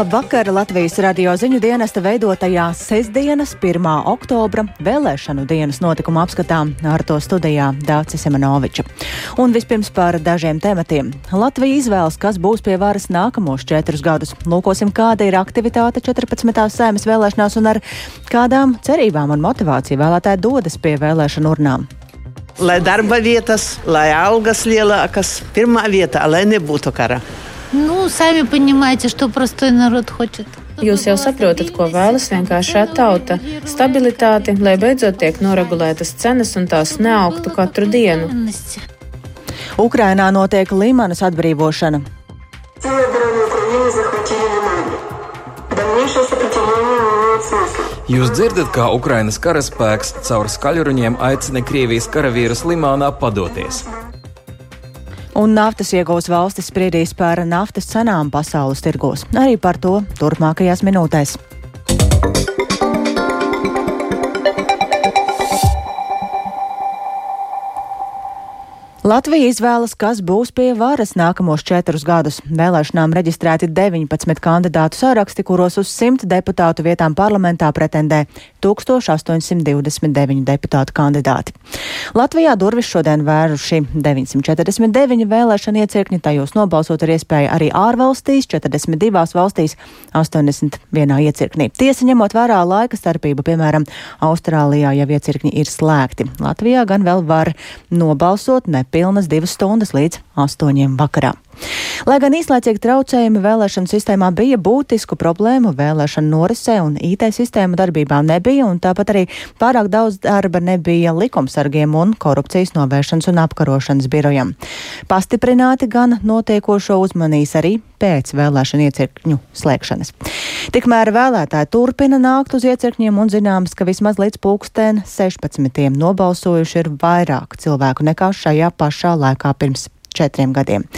Labvakar! Latvijas radio ziņu dienesta veidotajā sestdienas, 1. oktobra vēlēšanu dienas notikuma apskatā ar to studijā Dācis Semenoviča. Un vispirms par dažiem tematiem. Latvija izvēlas, kas būs pie varas nākamos četrus gadus. Lūkosim, kāda ir aktivitāte 14. sēmas vēlēšanās un ar kādām cerībām un motivāciju vēlētāji dodas pie vēlēšanu urnām. Lai darba vietas, lai algas lielākas, pirmā vieta, lai nebūtu kara. Ну, сами понимаете, что простой народ хочет. Jūs jau saprotat, ko vēlas vienkāršā tauta - stabilitāti, lai beidzot tiek noregulētas cenas un tās neaugtu katru dienu. Ukrainā notiek Limanas atbrīvošana. Jūs dzirdat, kā Ukrainas karaspēks caur skaļruņiem aicina Krievijas karavīrus Limānā padoties. Un naftas iegūs valstis spriedīs par naftas cenām pasaules tirgos. Arī par to turpmākajās minūtēs. Latvija izvēlas, kas būs pie varas nākamos četrus gadus. Vēlēšanām reģistrēti 19 kandidātu saraksti, kuros uz 100 deputātu vietām parlamentā pretendē 1829 deputātu kandidāti. Latvijā durvis šodien vēruši 949 vēlēšana iecirkņi, tajos nobalsot ar iespēju arī ārvalstīs, 42 valstīs, 81 iecirknī. Tiesa ņemot vērā laika starpību, piemēram, Austrālijā jau iecirkņi ir slēgti. Latvijā gan vēl var nobalsot ne pilnas divas stundas līdz astoņiem vakarā. Lai gan īslaicīgi traucējumi vēlēšanu sistēmā bija būtisku problēmu, vēlēšanu norisē un IT sistēmu darbībā nebija, un tāpat arī pārāk daudz darba nebija likumsargiem un korupcijas novēršanas un apkarošanas birojam. Pastiprināti gan notiekošo uzmanīs arī pēc vēlēšanu iecirkņu slēgšanas. Tikmēr vēlētāji turpina nākt uz iecirkņiem un zināms, ka vismaz līdz pulksten 16. nobalsojuši ir vairāk cilvēku nekā šajā pašā laikā pirms četriem gadiem.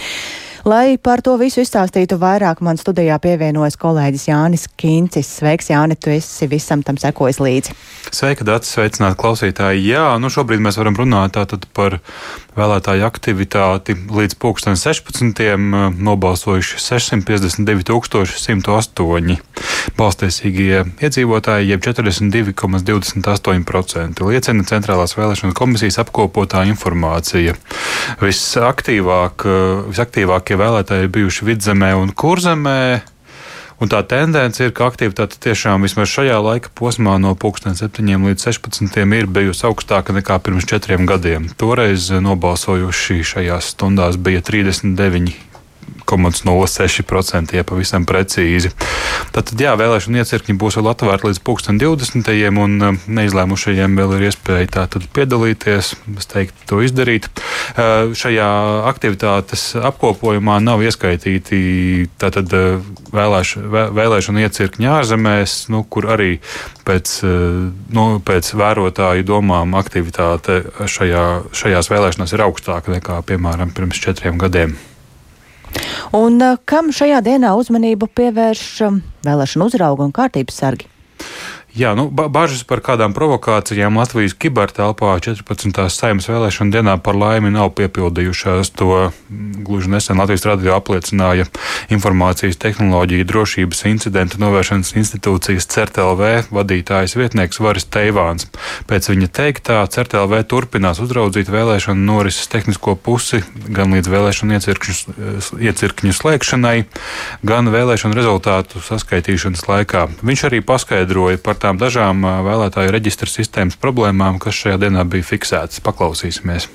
Lai par to visu izstāstītu vairāk, man studijā pievienojas kolēģis Jānis Kīncis. Sveiks, Jāni, tu esi visam tam sekojis līdzi. Sveika, Dārts, sveicināt klausītāji. Jā, nu šobrīd mēs varam runāt tātad par vēlētāju aktivitāti. Līdz 16. nobalsojuši 652 108 balstiesīgie iedzīvotāji, jeb 42,28%. Liecina Centrālās vēlēšana komisijas apkopotā informācija. Visaktīvāk, visaktīvākie vēlētāji ir bijuši vidzemē un kurzemē. Un tā tendence ir, ka aktivitāte tiešām vismaz šajā laika posmā no 7 līdz 16 ir bijusi augstāka nekā pirms četriem gadiem. Toreiz nobalsojuši šajās stundās bija 39 0,06%, ja pavisam precīzi. Tātad, jā, vēlēšana iecirkņi būs vēl atvērti līdz 2020. un um, neizlēmušajiem vēl ir iespēja tātad piedalīties, es teiktu, to izdarīt. Uh, šajā aktivitātes apkopojumā nav ieskaitīti tātad uh, vēlēš, vēlēšana iecirkņi ārzemēs, nu, kur arī pēc, uh, nu, pēc vērotāju domām aktivitāte šajā, šajās vēlēšanās ir augstāka nekā, piemēram, pirms četriem gadiem. Un eh, kam šajā dienā uzmanību pievērš eh, vēlēšana uzrauga un kārtības sargi? Jā, nu, ba bažas par kādām provokācijām Latvijas kibertelpā 14. saimnes vēlēšana dienā par laimi nav piepildījušās. To mm, gluži nesen Latvijas radio apliecināja informācijas tehnoloģija drošības incidentu novēršanas institūcijas CERTLV vadītājas vietnieks Varis Teivāns. Pēc viņa teiktā CERTLV turpinās uzraudzīt vēlēšanu norises tehnisko pusi gan līdz vēlēšanu iecirkņu slēgšanai, gan vēlēšanu rezultātu saskaitīšanas laikā. Viņš arī paskaidroja par tām dažām vēlētāju reģistra sistēmas problēmām, kas šajā dienā bija fiksētas. Paklausīsimies.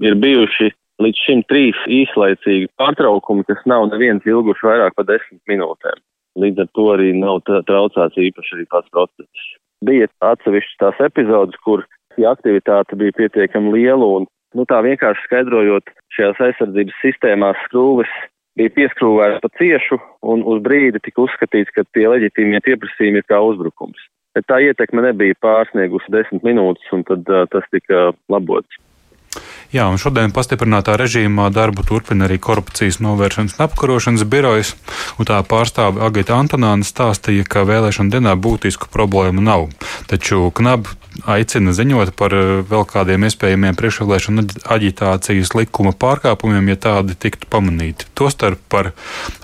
Ir bijuši līdz šim trīs īslaicīgi pārtraukumi, kas nav neviens ilguši vairāk par desmit minūtēm. Līdz ar to arī nav traucēts īpaši arī pats process. Bija atsevišķas tās epizodes, kur šī aktivitāte bija pietiekami liela un, nu tā vienkārši skaidrojot, šajās aizsardzības sistēmās skrūves bija pieskrūvēts pa ciešu un uz brīdi tika uzskatīts, ka tie leģitīmie pieprasījumi ir kā uzbrukums. Bet tā ietekme nebija pārsniegusi desmit minūtes un tad uh, tas tika labots. Jā, un šodien pastiprinātā režīmā darbu turpina arī korupcijas novēršanas un apkarošanas birojas, un tā pārstāve Agita Antonāna stāstīja, ka vēlēšana dienā būtisku problēmu nav. Taču KNAB aicina ziņot par eh, vēl kādiem iespējamiem priekšvēlēšana aģitācijas likuma pārkāpumiem, ja tādi tiktu pamanīti. Tostarp par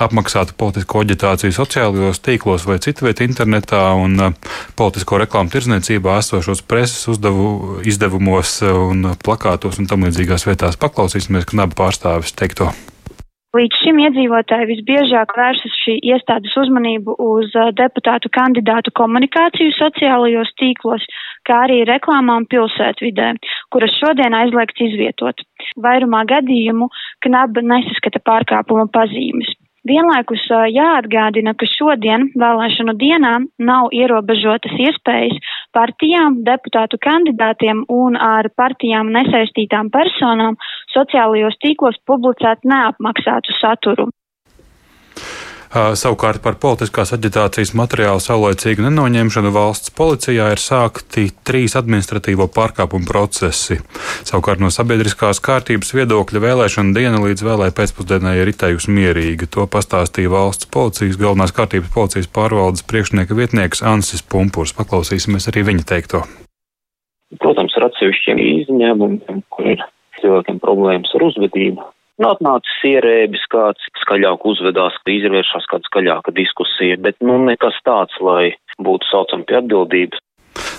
apmaksātu politisko aģitāciju sociālajos tīklos vai citviet internetā un eh, politisko reklāmu tirzniecībā esošos preses uzdevu, izdevumos un plakātos un tam līdzīgās vietās. Paklausīsimies knaba pārstāvis teikto. Līdz šim iedzīvotāji visbiežāk vēršas šī iestādes uzmanību uz deputātu kandidātu komunikāciju sociālajos tīklos, kā arī reklāmām pilsētvidē, kuras šodien aizliegts izvietot. Vairumā gadījumu knaba nesaskata pārkāpuma pazīmes. Vienlaikus jāatgādina, ka šodien vēlēšanu dienā nav ierobežotas iespējas partijām, deputātu kandidātiem un ar partijām nesaistītām personām sociālajos tīklos publicēt neapmaksātu saturu. Savukārt par politiskās aģitācijas materiālu saulēcīgu nenoņemšanu valsts policijā ir sākti trīs administratīvo pārkāpumu procesi. Savukārt no sabiedriskās kārtības viedokļa vēlēšana diena līdz vēlē pēcpusdienai ir itējusi mierīga. To pastāstīja valsts policijas galvenās kārtības policijas pārvaldes priekšnieka vietnieks Ansis Pumpurs. Paklausīsimies arī viņa teikto. Protams, ar atsevišķiem izņēmumiem, kur ir cilvēkiem problēmas ar uzvedību, Nu, atnācis ierēbis kāds skaļāk uzvedās, ka izvēršas kāda skaļāka diskusija, bet nu nekas tāds, lai būtu saucam pie atbildības.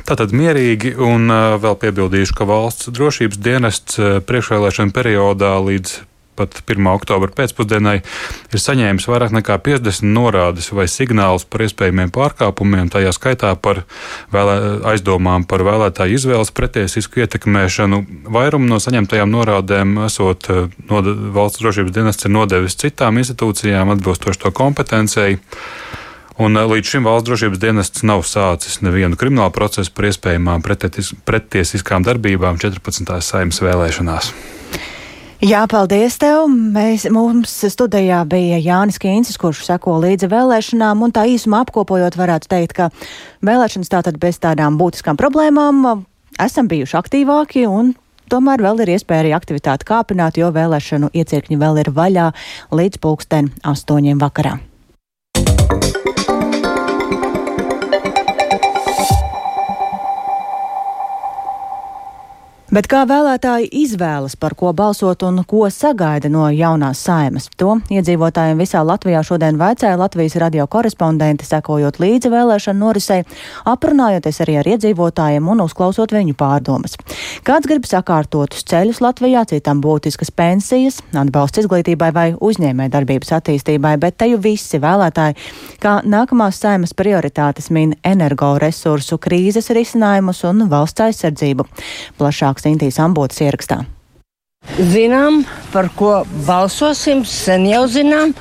Tātad mierīgi un vēl piebildīšu, ka valsts drošības dienests priekšvēlēšana periodā līdz pat 1. oktobra pēcpusdienai ir saņēmis vairāk nekā 50 norādes vai signālus par iespējamiem pārkāpumiem, tajā skaitā par vēlē, aizdomām par vēlētāju izvēles pretiesisku ietekmēšanu. Vairumu no saņemtajām norādēm esot eh, no valsts drošības dienests ir nodevis citām institūcijām atbilstoši to kompetencijai. Un eh, līdz šim valsts drošības dienests nav sācis nevienu kriminālu procesu par iespējamām pretiesiskām darbībām 14. saimnes vēlēšanās. Jā, paldies tev. Mēs, mums studijā bija Jānis Kīncis, kurš seko līdzi vēlēšanām, un tā īsumā apkopojot varētu teikt, ka vēlēšanas tātad bez tādām būtiskām problēmām esam bijuši aktīvāki un Tomēr vēl ir iespēja arī aktivitāti kāpināt, jo vēlēšanu iecirkņi vēl ir vaļā līdz pulksten astoņiem vakarā. Bet kā vēlētāji izvēlas, par ko balsot un ko sagaida no jaunās saimas? To iedzīvotājiem visā Latvijā šodien vaicāja Latvijas radio korespondenti, sekojot līdzi vēlēšanu norisei, aprunājoties arī ar iedzīvotājiem un uzklausot viņu pārdomas. Kāds grib sakārtotus ceļus Latvijā, citam būtiskas pensijas, atbalsts izglītībai vai uzņēmē darbības attīstībai, bet te jau visi vēlētāji, kā nākamās saimas prioritātes min energoresursu krīzes risinājumus un valsts aizsardzību. Plašāk vairāk Sintīs Ambotas ierakstā. Zinām, par ko balsosim, sen jau zinām,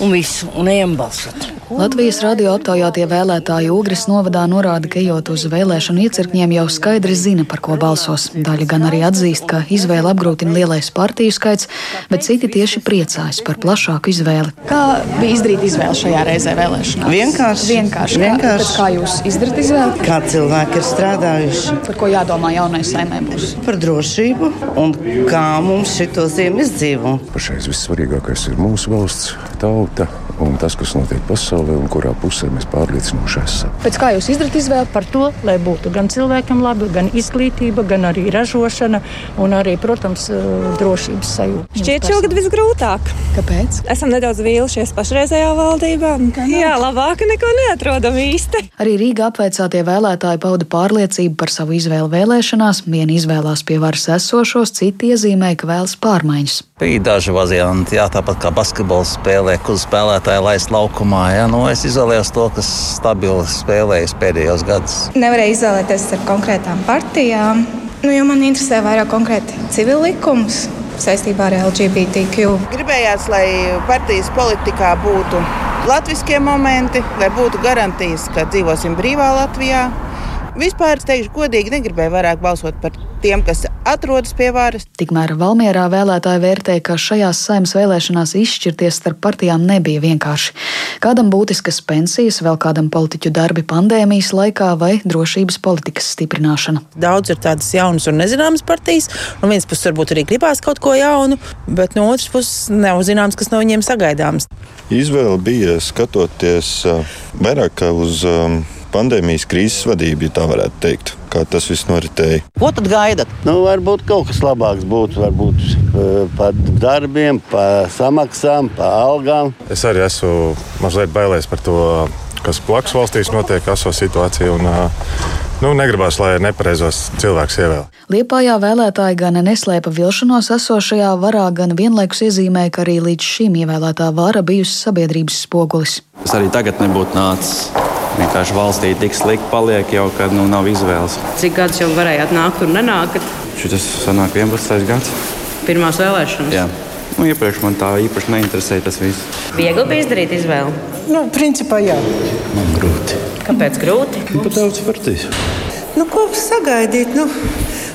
un visu, un ejam balsot. Latvijas radio aptaujātie vēlētāji Ugris novadā norāda, ka ejot uz vēlēšanu iecirkņiem jau skaidri zina, par ko balsos. Daļa gan arī atzīst, ka izvēle apgrūtina lielais partiju skaits, bet citi tieši priecājas par plašāku izvēli. Kā bija izdarīt izvēli šajā reizē vēlēšanā? Vienkārši. Vienkārši. Vienkārši. Kā, kā jūs izdarāt izvēli? Kā cilvēki ir strādājuši? Par ko jādomā jaunai saimē būs? Par drošību un kā mums šito ziemu izdzīvot. Pašais vissvarīgākais ir mūsu valsts, tauta un tas, kas notiek pasaulē un kurā pusē mēs pārliecinoši esam. Pēc kā jūs izdarāt izvēli par to, lai būtu gan cilvēkam labi, gan izglītība, gan arī ražošana un arī, protams, eh, drošības sajūta. Šķiet, šogad visgrūtāk. Kāpēc? Esam nedaudz vīlušies pašreizējā valdībā. Jā, labāk neko neatrodam īsti. Arī Rīgā apveicātie vēlētāji pauda pārliecību par savu izvēli vēlēšanās. Vieni izvēlās pie varas esošos, citi iezīmēja, ka vēlas pārmaiņas. Bija daži varianti, jā, tāpat kā basketbola spēlē, kur spēlētāji laist laukumā. Jā, nu, es izvēlējos to, kas stabili spēlējis pēdējos gados. Nevarēju izvēlēties ar konkrētām partijām, nu, jo man interesē vairāk konkrēti civil likums saistībā ar LGBTQ. Gribējās, lai partijas politikā būtu latviskie momenti, lai būtu garantijas, ka dzīvosim brīvā Latvijā. Vispār, teikšu, godīgi negribēju vairāk balsot par tiem, kas atrodas pie varas. Tikmēr Valmierā vēlētāji vērtēja, ka šajās saimnes vēlēšanās izšķirties starp partijām nebija vienkārši. Kādam būtiskas pensijas, vēl kādam politiķu darbi pandēmijas laikā vai drošības politikas stiprināšana. Daudz ir tādas jaunas un nezināmas partijas. No vienas puses, varbūt arī gribās kaut ko jaunu, bet no otras puses, nav zināms, kas no viņiem sagaidāms. Izvēle bija skatoties vairāk uz pandēmijas krīzes vadību, ja tā varētu teikt. Kā tas viss noritēja? Ko tad gaidat? Nu, varbūt kaut kas labāks būtu. Varbūt uh, par darbiem, par samaksām, par algām. Es arī esmu mazliet bailējies par to, kas blakus valstīs notiek, aso situācija. Un, uh, Nu, negribās, lai nepareizos cilvēks ievēl. Liepājā vēlētāji gan neslēpa vilšanos esošajā varā, gan vienlaikus iezīmēja, ka arī līdz šim ievēlētā vara bijusi sabiedrības spogulis. Es arī tagad nebūtu nācis. Vienkārši valstī tik slikti paliek, jau kad nu, nav izvēles. Cik gadus jau varējāt nākt un nenākt? Šis sanāk 11. gads. Pirmās vēlēšanas. Jā. Nu, iepriekš man tā īpaši neinteresēja tas viss. Viegli bija izdarīt izvēli. Nu, principā jā. Man grūti. Kāpēc grūti? Nu, pat daudz partijas. Nu, ko sagaidīt? Nu,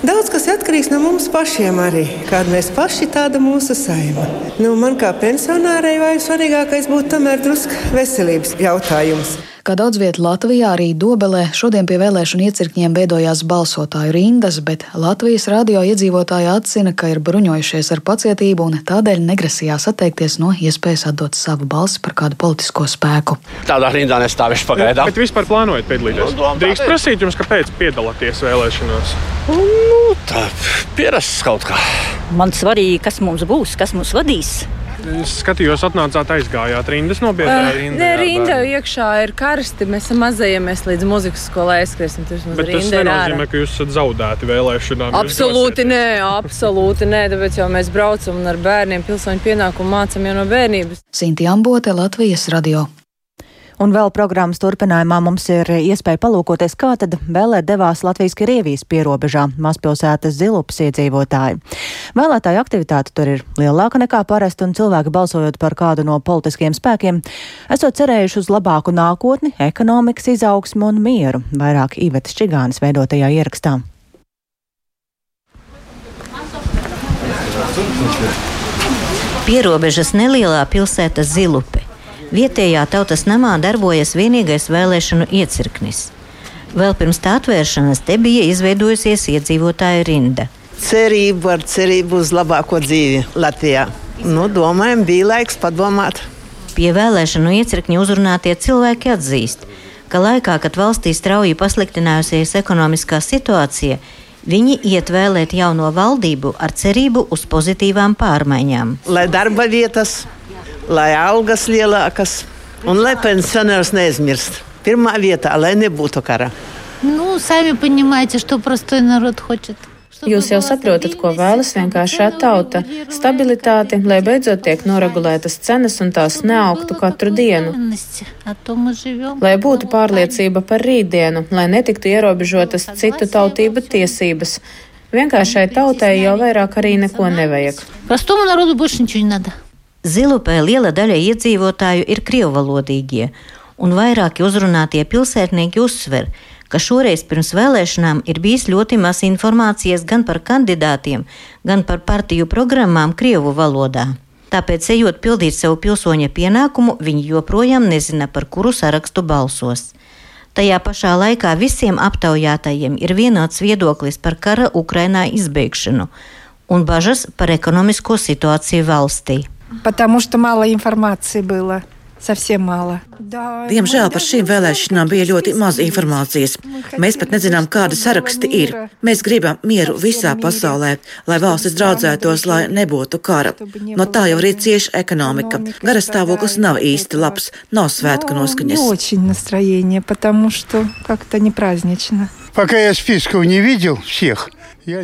daudz kas atkarīgs no mums pašiem arī. Kāda mēs paši, tāda mūsu saima. Nu, man kā pensionārai vai svarīgākais būtu tomēr drusku veselības jautājums. Kā daudz vietā Latvijā, arī Dobelē šodien pie vēlēšanu iecirkņiem veidojās balsotāju rindas, bet Latvijas radio iedzīvotāji atzina, ka ir bruņojušies ar pacietību un tādēļ negrasījās atteikties no iespējas atdot savu balsi par kādu politisko spēku. Tādā rindā nestāvēšu pagaidām. Bet vispār plānojat piedalīties? Nu, Drīkst prasīt jums, kāpēc piedalāties vēlēšanās? Nu, tā pierasts kaut kā. Man svarīgi, kas mums būs, kas mūs vadīs. Es skatījos, atnācāt aizgājāt rindas nobiedrā. Uh, nē, rinda iekšā ir karsti. Mēs mazājamies līdz muzikas skolai aizskriesim. Tas nenozīmē, ka jūs esat zaudēti vēlēšanām. Absolūti nē, absolūti nē. Tāpēc jau mēs braucam un ar bērniem pilsoņu pienākumu mācām jau no bērnības. Sinti Ambote, Latvijas radio. Un vēl programmas turpinājumā mums ir iespēja palūkoties, kā tad vēlēt devās Latvijas-Krievijas pierobežā mazpilsētas zilupas iedzīvotāji. Vēlētāju aktivitāte tur ir lielāka nekā parasti, un cilvēki balsojot par kādu no politiskiem spēkiem, esot cerējuši uz labāku nākotni, ekonomikas izaugsmu un mieru, vairāk Ivetas Čigānas veidotajā ierakstā. Pierobežas nelielā pilsēta Zilupe. Vietējā tautas namā darbojas vienīgais vēlēšanu iecirknis. Vēl pirms tā atvēršanas te bija izveidojusies iedzīvotāju rinda. Cerību ar cerību uz labāko dzīvi Latvijā. Nu, domājam, bija laiks padomāt. Pie vēlēšanu iecirkņa uzrunātie cilvēki atzīst, ka laikā, kad valstī strauji pasliktinājusies ekonomiskā situācija, Viņi iet vēlēt jauno valdību ar cerību uz pozitīvām pārmaiņām. Lai darba vietas, lai algas lielākas un lai pensionārs neaizmirst. Pirmā vietā, lai nebūtu kara. Ну, сами понимаете, что простой народ хочет. Jūs jau saprotat, ko vēlas vienkāršā tauta - stabilitāti, lai beidzot tiek noregulētas cenas un tās neaugtu katru dienu. Lai būtu pārliecība par rītdienu, lai netiktu ierobežotas citu tautību tiesības. Vienkāršai tautai jau vairāk arī neko nevajag. Простому народу больше ничего не надо. Zilupē liela daļa iedzīvotāju ir krievvalodīgie, un vairāki uzrunātie pilsētnieki uzsver, ka šoreiz pirms vēlēšanām ir bijis ļoti maz informācijas gan par kandidātiem, gan par partiju programmām Krievu valodā. Tāpēc, ejot pildīt savu pilsoņa pienākumu, viņi joprojām nezina, par kuru sarakstu balsos. Tajā pašā laikā visiem aptaujātajiem ir vienots viedoklis par kara Ukrainā izbeigšanu un bažas par ekonomisko situāciju valstī. Потому что мало информации было. Совсем мало. Diemžēl par šīm vēlēšanām bija ļoti maz informācijas. Mēs pat nezinām, kāda saraksti ir. Mēs gribam mieru visā pasaulē, lai valstis draudzētos, lai nebūtu kara. No tā jau arī cieši ekonomika. Garas stāvoklis nav īsti labs, nav svētku noskaņas. Не очень настроение, потому что как-то не празднично. Пока я списков не видел всех,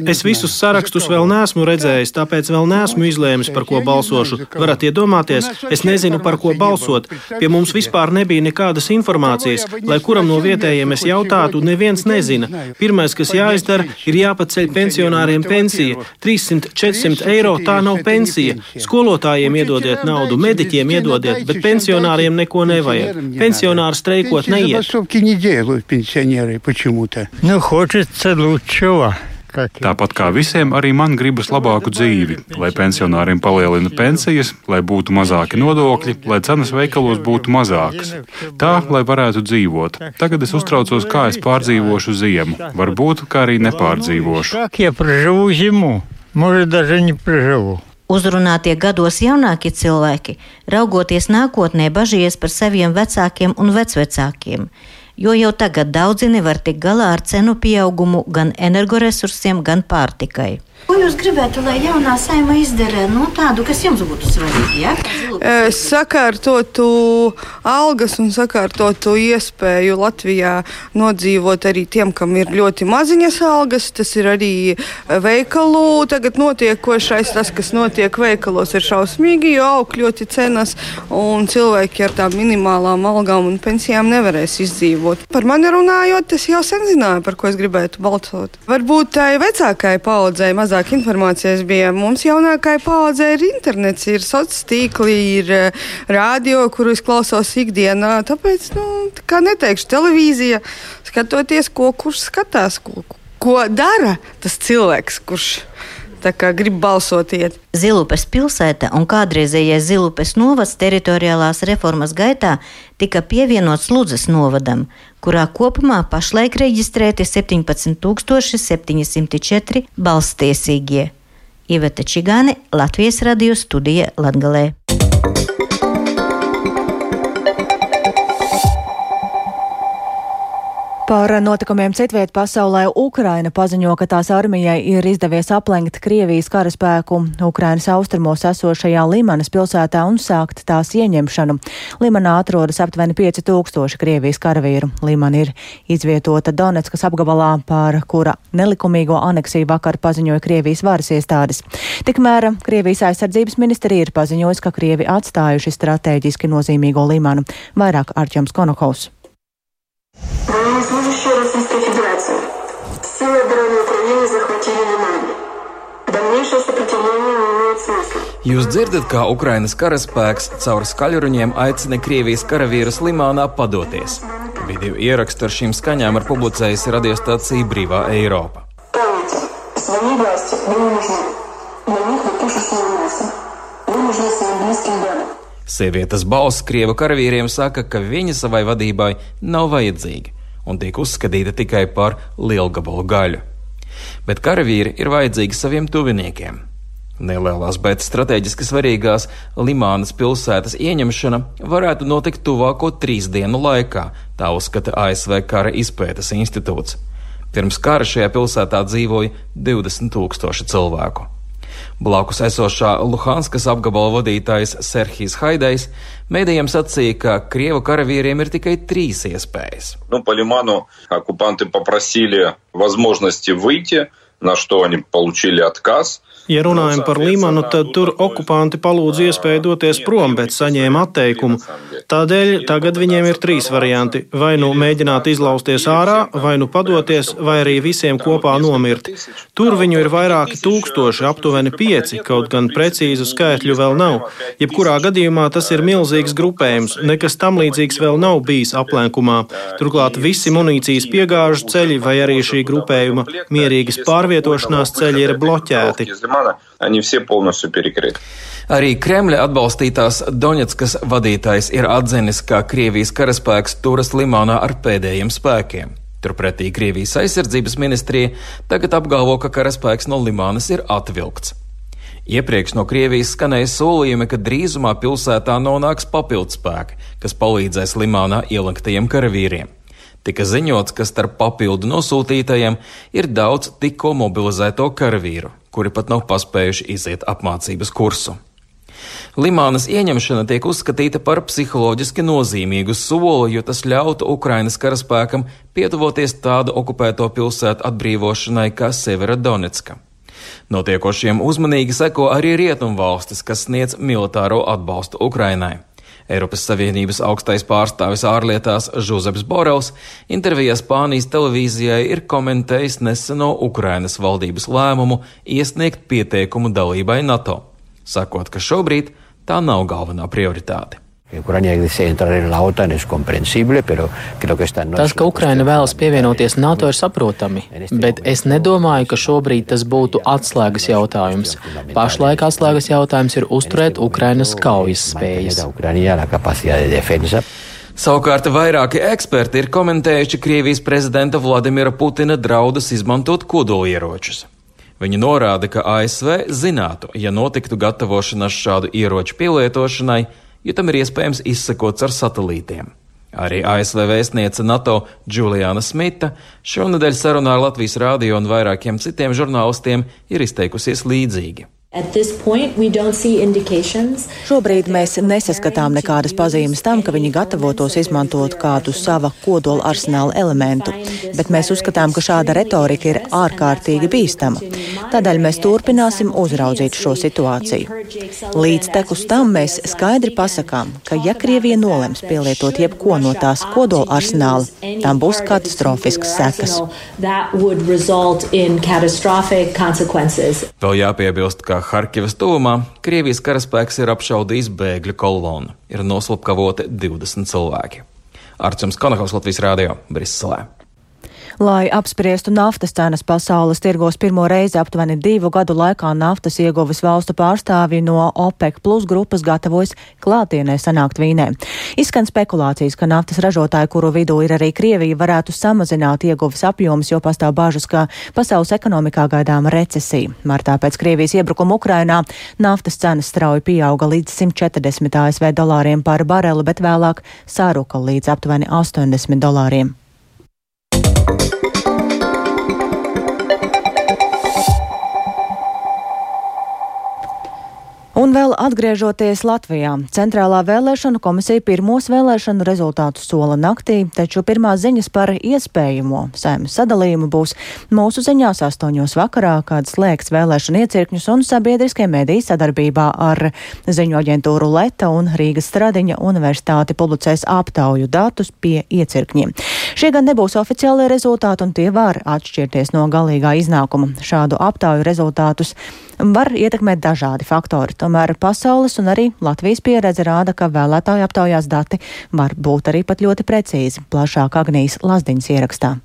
Es visus sarakstus vēl neesmu redzējis, tāpēc vēl neesmu izlēmis, par ko balsošu. Varat iedomāties, es nezinu, par ko balsot. Pie mums vispār nebija nekādas informācijas. Lai kuram no vietējiem es jautātu, neviens nezina. Pirmais, kas jāizdara, ir jāpaceļ pensionāriem pensija. 300-400 eiro tā nav pensija. Skolotājiem iedodiet naudu, mediķiem iedodiet, bet pensionāriem neko nevajag. Pensionāri streikot neiet. забастовки не делают пенсионеры почему-то. Ну, хочется лучшего. Tāpat kā visiem, arī man gribas labāku dzīvi, lai pensionāriem palielina pensijas, lai būtu mazāki nodokļi, lai cenas veikalos būtu mazākas. Tā, lai varētu dzīvot. Tagad es uztraucos, kā es pārdzīvošu ziemu. Varbūt, kā arī nepārdzīvošu. Может, даже не проживу. Uzrunātie gados jaunākie cilvēki, raugoties nākotnē, bažījies par saviem vecākiem un vecvecākiem, jo jau tagad daudzi nevar tikt galā ar cenu pieaugumu gan energoresursiem, gan pārtikai. Ko jūs gribētu, lai jaunā saima izdara nu, tādu, kas jums būtu svarīgi? Ja? Sakārtotu algas un sakārtotu iespēju Latvijā nodzīvot arī tiem, kam ir ļoti maziņas algas. Tas ir arī veikalu tagad notiekošais. Tas, kas notiek veikalos, ir šausmīgi, jo aug ļoti cenas un cilvēki ar tām minimālām algām un pensijām nevarēs izdzīvot. Par mani runājot, es jau sen zināju, par ko es gribētu balsot. Varbūt tai vecākai paudzei mazāk informācijas bija. Mums jaunākai paudzei ir internets, ir sociālais tīkli, ir uh, radio, kuru es klausos ikdienā. Tāpēc, nu, kā neteikšu, televīzija, skatoties, ko kurš skatās, ko, ko dara tas cilvēks, kurš grib balsot iet. Zilupes pilsēta un kādreizējais Zilupes novads teritoriālās reformas gaitā tika pievienots Ludzes novadam, kurā kopumā pašlaik reģistrēti 17,704 balstiesīgie. Iveta Čigāne, Latvijas radio studija Latgalē. Par notikumiem citviet pasaulē Ukraina paziņo, ka tās armijai ir izdevies aplenkt Krievijas karaspēku Ukrainas austrumos esošajā Limanas pilsētā un sākt tās ieņemšanu. Limanā atrodas aptuveni 5000 Krievijas karavīru. Limana ir izvietota Donetskas apgabalā, par kura nelikumīgo aneksiju vakar paziņoja Krievijas varas iestādes. Tikmēr Krievijas aizsardzības ministrija ir paziņojusi, ka Krievi atstājuši strateģiski nozīmīgo Limanu. Vairāk Arčuns Konokovs Военнослужащие Российской Федерации. Силы обороны Украины захватили Лиман. Дальнейшее сопротивление не имеет смысла. Jūs dzirdat, kā Ukrainas karaspēks caur skaļruņiem aicina Krievijas karavīrus Limānā padoties. Video ierakstu ar šīm skaņām ir publicējusi radiostacija Brīvā Eiropa. Помните, свои власти вы не нужны. Для них вы пушечное мясо. Вы нужны своим близким бедам. Sievietes balss krievu karavīriem saka, ka viņa savai vadībai nav vajadzīga un tiek uzskatīta tikai par lielgabalu gaļu. Bet karavīri ir vajadzīgi saviem tuviniekiem. Nelielās, bet strateģiski svarīgās Limānas pilsētas ieņemšana varētu notikt tuvāko trīs dienu laikā, tā uzskata ASV Kara izpētes institūts. Pirms kara šajā pilsētā dzīvoja 20 tūkstoši cilvēku. Blakus esošā Luhanskas apgabala vadītājs Serhijs Haidais mēdījiem sacīja, ka Krievu karavīriem ir tikai trīs iespējas. Nu, по Лиману оккупанты попросили возможности выйти, на что они получили отказ. Ja runājam par Limanu, tad tur okupanti palūdza iespēju doties prom, bet saņēma atteikumu. Tādēļ tagad viņiem ir trīs varianti - vai nu mēģināt izlausties ārā, vai nu padoties, vai arī visiem kopā nomirt. Tur viņu ir vairāki tūkstoši, aptuveni pieci, kaut gan precīzu skaitļu vēl nav. Jebkurā gadījumā tas ir milzīgs grupējums, nekas tam līdzīgs vēl nav bijis aplenkumā. Turklāt visi munīcijas piegāžu ceļi vai arī šī grupējuma mierīgas pārvietošanās ceļi ir bloķēti. Они все полностью перекрыты. Arī Kremļa atbalstītās Doņetskas vadītājs ir atzinis, ka Krievijas karaspēks turas Limānā ar pēdējiem spēkiem. Turpretī Krievijas aizsardzības ministrija tagad apgalvo, ka karaspēks no Limānas ir atvilkts. Iepriekš no Krievijas skanēja solījumi, ka drīzumā pilsētā nonāks papildspēki, kas palīdzēs Limānā ielinktajiem karavīriem. Tika ziņots, ka starp papildu nosūtītajiem ir daudz tikko mobilizēto karavīru, kuri pat nav paspējuši iziet apmācības kursu. Limānas ieņemšana tiek uzskatīta par psiholoģiski nozīmīgu soli, jo tas ļautu Ukrainas karaspēkam pietuvoties tādu okupēto pilsētu atbrīvošanai kā Severodonetska. Notiekošiem uzmanīgi seko arī rietumvalstis, kas sniedz militāro atbalstu Ukrainai. Eiropas Savienības augstais pārstāvis ārlietās Žuzeps Borels intervijā Spānijas televīzijai ir komentējis neseno Ukrainas valdības lēmumu iesniegt pieteikumu dalībai NATO sakot, ka šobrīd tā nav galvenā prioritāte. Tas, ka Ukraina vēlas pievienoties NATO, ir saprotami, bet es nedomāju, ka šobrīd tas būtu atslēgas jautājums. Pašlaik atslēgas jautājums ir uzturēt Ukrainas kaujas spējas. Savukārt vairāki eksperti ir komentējuši Krievijas prezidenta Vladimira Putina draudus izmantot kodolieročus. Viņi norāda, ka ASV zinātu, ja notiktu gatavošanās šādu ieroču pielietošanai, jo tam ir iespējams izsekots ar satelītiem. Arī ASV vēstniece NATO Juliana Smita šonadēļ sarunā ar Latvijas rādio un vairākiem citiem žurnālistiem ir izteikusies līdzīgi. Šobrīd mēs nesaskatām nekādas pazīmes tam, ka viņi gatavotos izmantot kādu sava kodola arsenāla elementu, bet mēs uzskatām, ka šāda retorika ir ārkārtīgi bīstama. Tādēļ mēs turpināsim uzraudzīt šo situāciju. Līdz tekus tam mēs skaidri pasakām, ka ja Krievija nolems pielietot jebko no tās kodola arsenāla, tam būs katastrofiskas sekas. Vēl jāpiebilst, ka Harkivas tuvumā Krievijas karaspēks ir apšaudījis bēgļu kolonu. Ir noslapkavoti 20 cilvēki. Arčuns Konakovs Latvijas Rādio Briselē. Lai apspriestu naftas cenas pasaules tirgos pirmo reizi aptuveni divu gadu laikā naftas ieguves valstu pārstāvji no OPEC plus grupas gatavojas klātienē sanākt Vīnē. Izskan spekulācijas, ka naftas ražotāji, kuru vidū ir arī Krievija, varētu samazināt ieguves apjomus, jo pastāv bažas, ka pasaules ekonomikā gaidāma recesija. Martā pēc Krievijas iebrukuma Ukrainā naftas cenas strauji pieauga līdz 140 ASV dolāriem par bareli, bet vēlāk sāruka līdz aptuveni 80 dolāriem. Thank you. Un vēl atgriežoties Latvijā, Centrālā vēlēšanu komisija pirmos vēlēšanu rezultātus sola naktī, taču pirmās ziņas par iespējamo saimnes sadalījumu būs mūsu ziņās astoņos vakarā, kad slēgs vēlēšanu iecirkņus un sabiedriskie mediji sadarbībā ar ziņu aģentūru Leta un Rīgas Stradiņa universitāti publicēs aptauju datus pie iecirkņiem. Šie gan nebūs oficiālie rezultāti un tie var atšķirties no galīgā iznākuma. Šādu aptauju rezultātus var ietekmēt dažādi faktori. Tomēr pasaules un arī Latvijas pieredze rāda, ka vēlētāju aptaujās dati var būt arī pat ļoti precīzi. Plašāk Agnijas Lazdiņas ierakstā.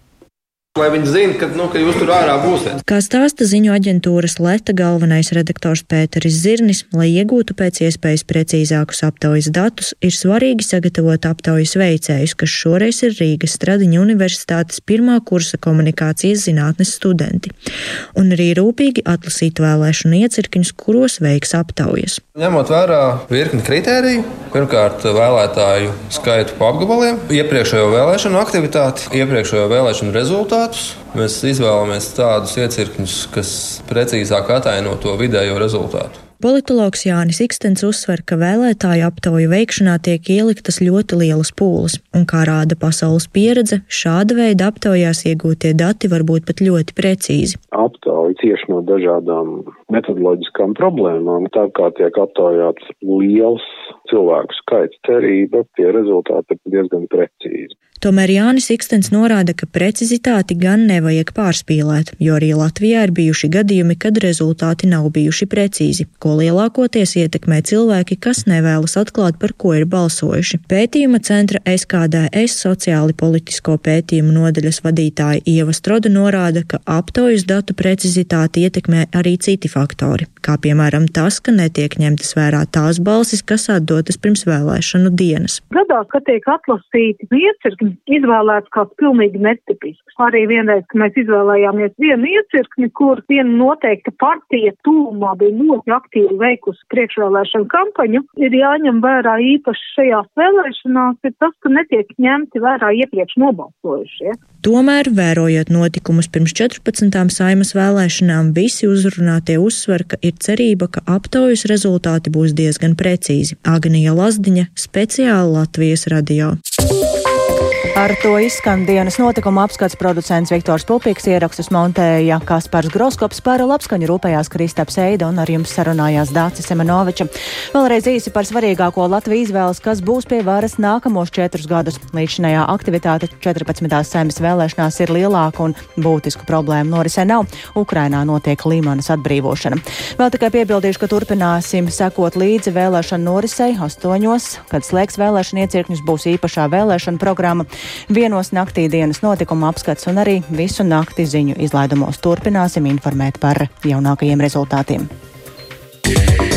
Lai viņi zinātu, ka, nu, ka jūs tur ārā būsiet. Kā stāsta ziņu aģentūras Leta galvenais redaktors Pēteris Zirnis, lai iegūtu pēc iespējas precīzākus aptaujas datus, ir svarīgi sagatavot aptaujas veicējus, kas šoreiz ir Rīgas Stradiņa Universitātes pirmā kursa komunikācijas zinātnes studenti, un arī rūpīgi atlasīt vēlēšanu iecirkņus, kuros veiks aptaujas. Ņemot vērā virkni kritēriju, pirmkārt vēlētāju skaitu pa apgabaliem, iepriekšējo vēlēšanu aktivitāti, iepriekšējo vēlēšanu rezultātu rezultātus. Mēs izvēlamies tādus iecirkņus, kas precīzāk ataino to vidējo rezultātu. Politologs Jānis Ikstens uzsver, ka vēlētāju aptauju veikšanā tiek ieliktas ļoti lielas pūles, un kā rāda pasaules pieredze, šāda veida aptaujās iegūtie dati var būt pat ļoti precīzi. Aptauja cieši no dažādām metodoloģiskām problēmām, tā kā tiek aptaujāts liels cilvēku skaits, cerība pie rezultāta ir diezgan precīzi. Tomēr Jānis Ikstens norāda, ka precizitāti gan nevajag pārspīlēt, jo arī Latvijā ir bijuši gadījumi, kad rezultāti nav bijuši precīzi, ko lielākoties ietekmē cilvēki, kas nevēlas atklāt, par ko ir balsojuši. Pētījuma centra SKDS sociāli politisko pētījumu nodaļas vadītāja Ieva Stroda norāda, ka aptaujas datu precizitāti ietekmē arī citi faktori, kā piemēram tas, ka netiek ņemtas vērā tās balsis, kas atdotas pirms vēlēšanu dienas. Gadās, ka tiek atlasīti iecirkņi, izvēlēts kāds pilnīgi netipisks. Arī vienreiz, kad mēs izvēlējāmies vienu iecirkni, kur viena noteikta partija tūmā bija ļoti aktīvi veikusi priekšvēlēšanu kampaņu, ir jāņem vērā īpaši šajās vēlēšanās, ir tas, ka netiek ņemti vērā iepriekš nobalsojušie. Tomēr, vērojot notikumus pirms 14. saimas vēlēšanām, visi uzrunātie uzsver, ka ir cerība, ka aptaujas rezultāti būs diezgan precīzi. Agnija Lazdiņa, speciāli Latvijas radio. Ar to izskan dienas notikuma apskats producents Viktors Pupiks ierakstus montēja Kaspars Groskops par labskaņu rūpējās Kristaps Eida un ar jums sarunājās Dācis Semenoviča. Vēlreiz īsi par svarīgāko Latvijas izvēles, kas būs pie varas nākamos četrus gadus. Līdzinājā aktivitāte 14. saimas vēlēšanās ir lielāka un būtisku problēmu norisē nav. Ukrainā notiek Līmanas atbrīvošana. Vēl tikai piebildīšu, ka turpināsim sekot līdzi vēlēšanu norisei astoņos, kad slēgs vēlēšana iecirkņus būs īpašā vēlēšana programma. Vienos naktī dienas notikuma apskats un arī visu nakti ziņu izlaidumos turpināsim informēt par jaunākajiem rezultātiem. Yeah.